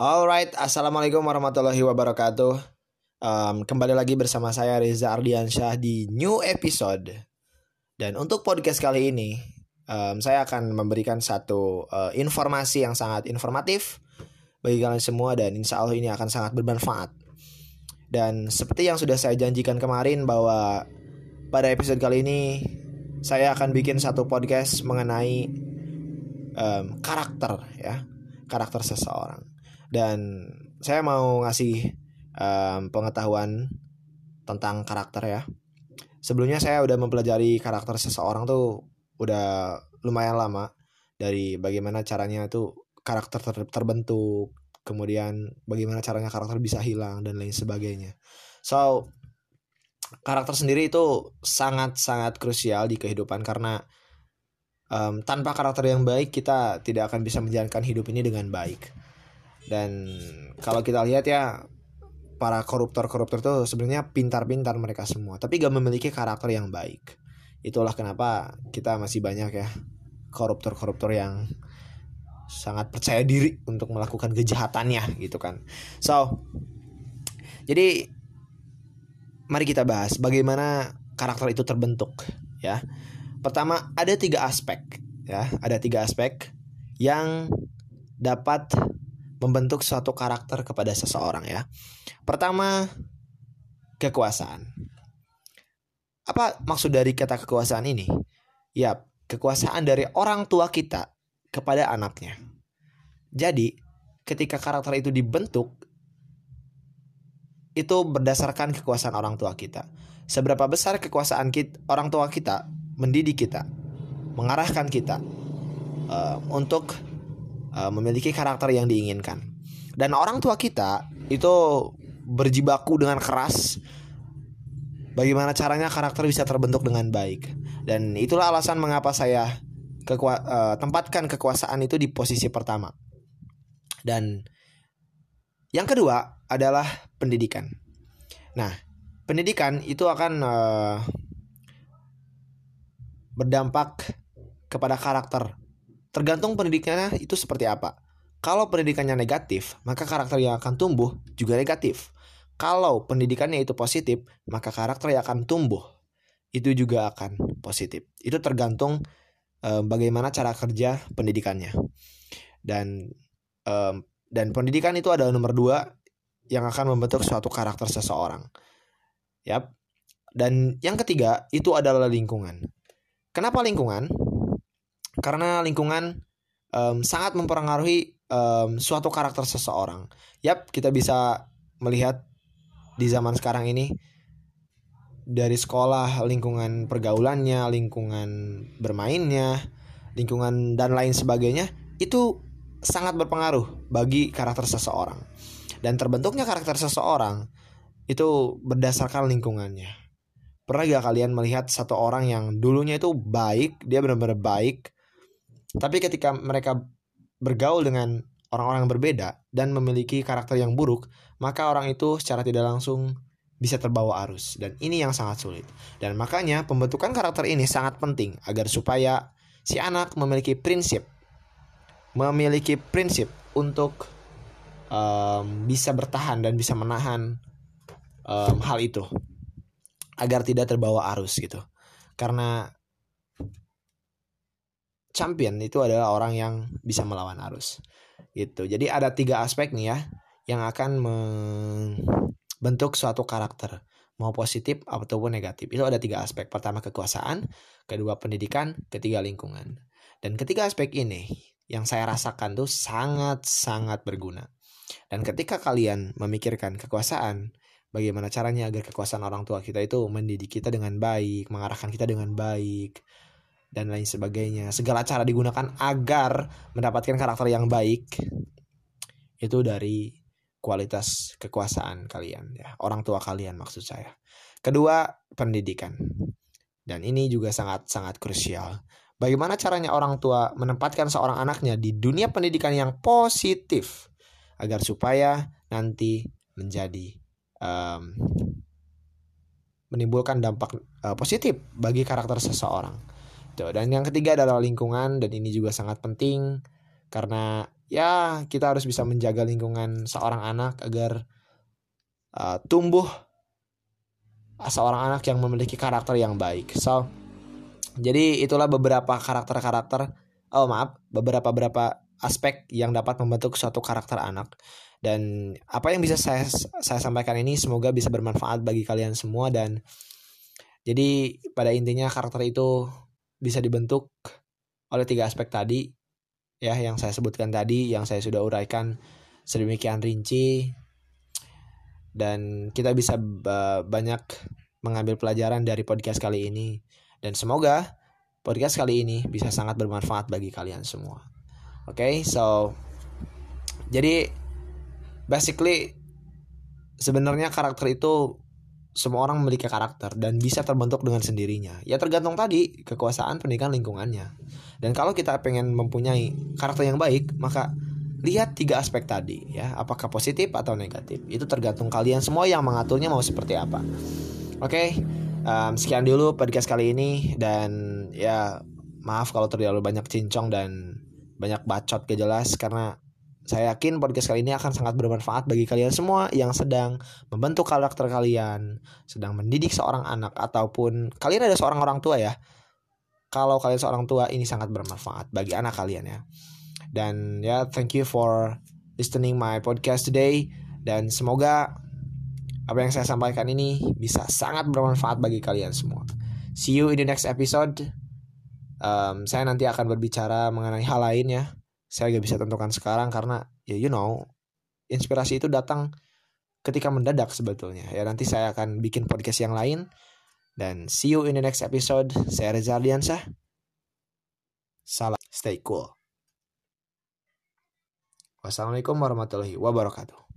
Alright, assalamualaikum warahmatullahi wabarakatuh. Um, kembali lagi bersama saya Reza Ardiansyah di new episode. Dan untuk podcast kali ini, um, saya akan memberikan satu uh, informasi yang sangat informatif bagi kalian semua dan insya Allah ini akan sangat bermanfaat. Dan seperti yang sudah saya janjikan kemarin bahwa pada episode kali ini saya akan bikin satu podcast mengenai um, karakter ya, karakter seseorang dan saya mau ngasih um, pengetahuan tentang karakter ya. Sebelumnya saya udah mempelajari karakter seseorang tuh udah lumayan lama dari bagaimana caranya tuh karakter ter terbentuk, kemudian bagaimana caranya karakter bisa hilang dan lain sebagainya. So karakter sendiri itu sangat-sangat krusial di kehidupan karena um, tanpa karakter yang baik kita tidak akan bisa menjalankan hidup ini dengan baik dan kalau kita lihat ya para koruptor-koruptor tuh sebenarnya pintar-pintar mereka semua tapi gak memiliki karakter yang baik. Itulah kenapa kita masih banyak ya koruptor-koruptor yang sangat percaya diri untuk melakukan kejahatannya gitu kan. So jadi mari kita bahas bagaimana karakter itu terbentuk ya. Pertama ada tiga aspek ya. Ada tiga aspek yang dapat membentuk suatu karakter kepada seseorang ya. Pertama, kekuasaan. Apa maksud dari kata kekuasaan ini? Ya, kekuasaan dari orang tua kita kepada anaknya. Jadi, ketika karakter itu dibentuk itu berdasarkan kekuasaan orang tua kita. Seberapa besar kekuasaan kita, orang tua kita mendidik kita, mengarahkan kita uh, untuk uh, memiliki karakter yang diinginkan. Dan orang tua kita itu berjibaku dengan keras bagaimana caranya karakter bisa terbentuk dengan baik. Dan itulah alasan mengapa saya kekua uh, tempatkan kekuasaan itu di posisi pertama. Dan yang kedua adalah pendidikan. Nah, pendidikan itu akan uh, berdampak kepada karakter Tergantung pendidikannya itu seperti apa. Kalau pendidikannya negatif, maka karakter yang akan tumbuh juga negatif. Kalau pendidikannya itu positif, maka karakter yang akan tumbuh itu juga akan positif. Itu tergantung um, bagaimana cara kerja pendidikannya. Dan dan pendidikan itu adalah nomor dua yang akan membentuk suatu karakter seseorang. Yap. Dan yang ketiga itu adalah lingkungan. Kenapa lingkungan? Karena lingkungan um, sangat mempengaruhi um, suatu karakter seseorang. Yap, kita bisa melihat di zaman sekarang ini dari sekolah, lingkungan pergaulannya, lingkungan bermainnya, lingkungan dan lain sebagainya itu sangat berpengaruh bagi karakter seseorang. Dan terbentuknya karakter seseorang itu berdasarkan lingkungannya. Pernah gak kalian melihat satu orang yang dulunya itu baik, dia benar-benar baik, tapi ketika mereka bergaul dengan orang-orang yang berbeda dan memiliki karakter yang buruk, maka orang itu secara tidak langsung bisa terbawa arus dan ini yang sangat sulit. Dan makanya pembentukan karakter ini sangat penting agar supaya si anak memiliki prinsip memiliki prinsip untuk um, bisa bertahan dan bisa menahan um, hal itu agar tidak terbawa arus gitu. Karena champion itu adalah orang yang bisa melawan arus. Gitu. Jadi ada tiga aspek nih ya yang akan membentuk suatu karakter. Mau positif ataupun negatif. Itu ada tiga aspek. Pertama kekuasaan. Kedua pendidikan. Ketiga lingkungan. Dan ketiga aspek ini yang saya rasakan tuh sangat sangat berguna. Dan ketika kalian memikirkan kekuasaan bagaimana caranya agar kekuasaan orang tua kita itu mendidik kita dengan baik mengarahkan kita dengan baik dan lain sebagainya. Segala cara digunakan agar mendapatkan karakter yang baik itu dari kualitas kekuasaan kalian ya, orang tua kalian maksud saya. Kedua, pendidikan. Dan ini juga sangat-sangat krusial. Bagaimana caranya orang tua menempatkan seorang anaknya di dunia pendidikan yang positif agar supaya nanti menjadi um, menimbulkan dampak uh, positif bagi karakter seseorang gitu. Dan yang ketiga adalah lingkungan dan ini juga sangat penting karena ya kita harus bisa menjaga lingkungan seorang anak agar uh, tumbuh seorang anak yang memiliki karakter yang baik. So, jadi itulah beberapa karakter-karakter, oh maaf, beberapa beberapa aspek yang dapat membentuk suatu karakter anak. Dan apa yang bisa saya saya sampaikan ini semoga bisa bermanfaat bagi kalian semua dan jadi pada intinya karakter itu bisa dibentuk oleh tiga aspek tadi ya yang saya sebutkan tadi yang saya sudah uraikan sedemikian rinci dan kita bisa banyak mengambil pelajaran dari podcast kali ini dan semoga podcast kali ini bisa sangat bermanfaat bagi kalian semua. Oke, okay, so jadi basically sebenarnya karakter itu semua orang memiliki karakter dan bisa terbentuk dengan sendirinya. Ya tergantung tadi kekuasaan pendidikan lingkungannya. Dan kalau kita pengen mempunyai karakter yang baik, maka lihat tiga aspek tadi ya, apakah positif atau negatif. Itu tergantung kalian semua yang mengaturnya mau seperti apa. Oke, okay, um, sekian dulu podcast kali ini dan ya maaf kalau terlalu banyak cincong dan banyak bacot gak jelas karena saya yakin podcast kali ini akan sangat bermanfaat bagi kalian semua yang sedang membentuk karakter kalian, sedang mendidik seorang anak ataupun kalian ada seorang orang tua ya. Kalau kalian seorang tua ini sangat bermanfaat bagi anak kalian ya. Dan ya thank you for listening my podcast today dan semoga apa yang saya sampaikan ini bisa sangat bermanfaat bagi kalian semua. See you in the next episode. Um, saya nanti akan berbicara mengenai hal lain ya saya gak bisa tentukan sekarang karena ya you know inspirasi itu datang ketika mendadak sebetulnya. Ya nanti saya akan bikin podcast yang lain. Dan see you in the next episode. Saya Reza Ardiansah. Salam stay cool. Wassalamualaikum warahmatullahi wabarakatuh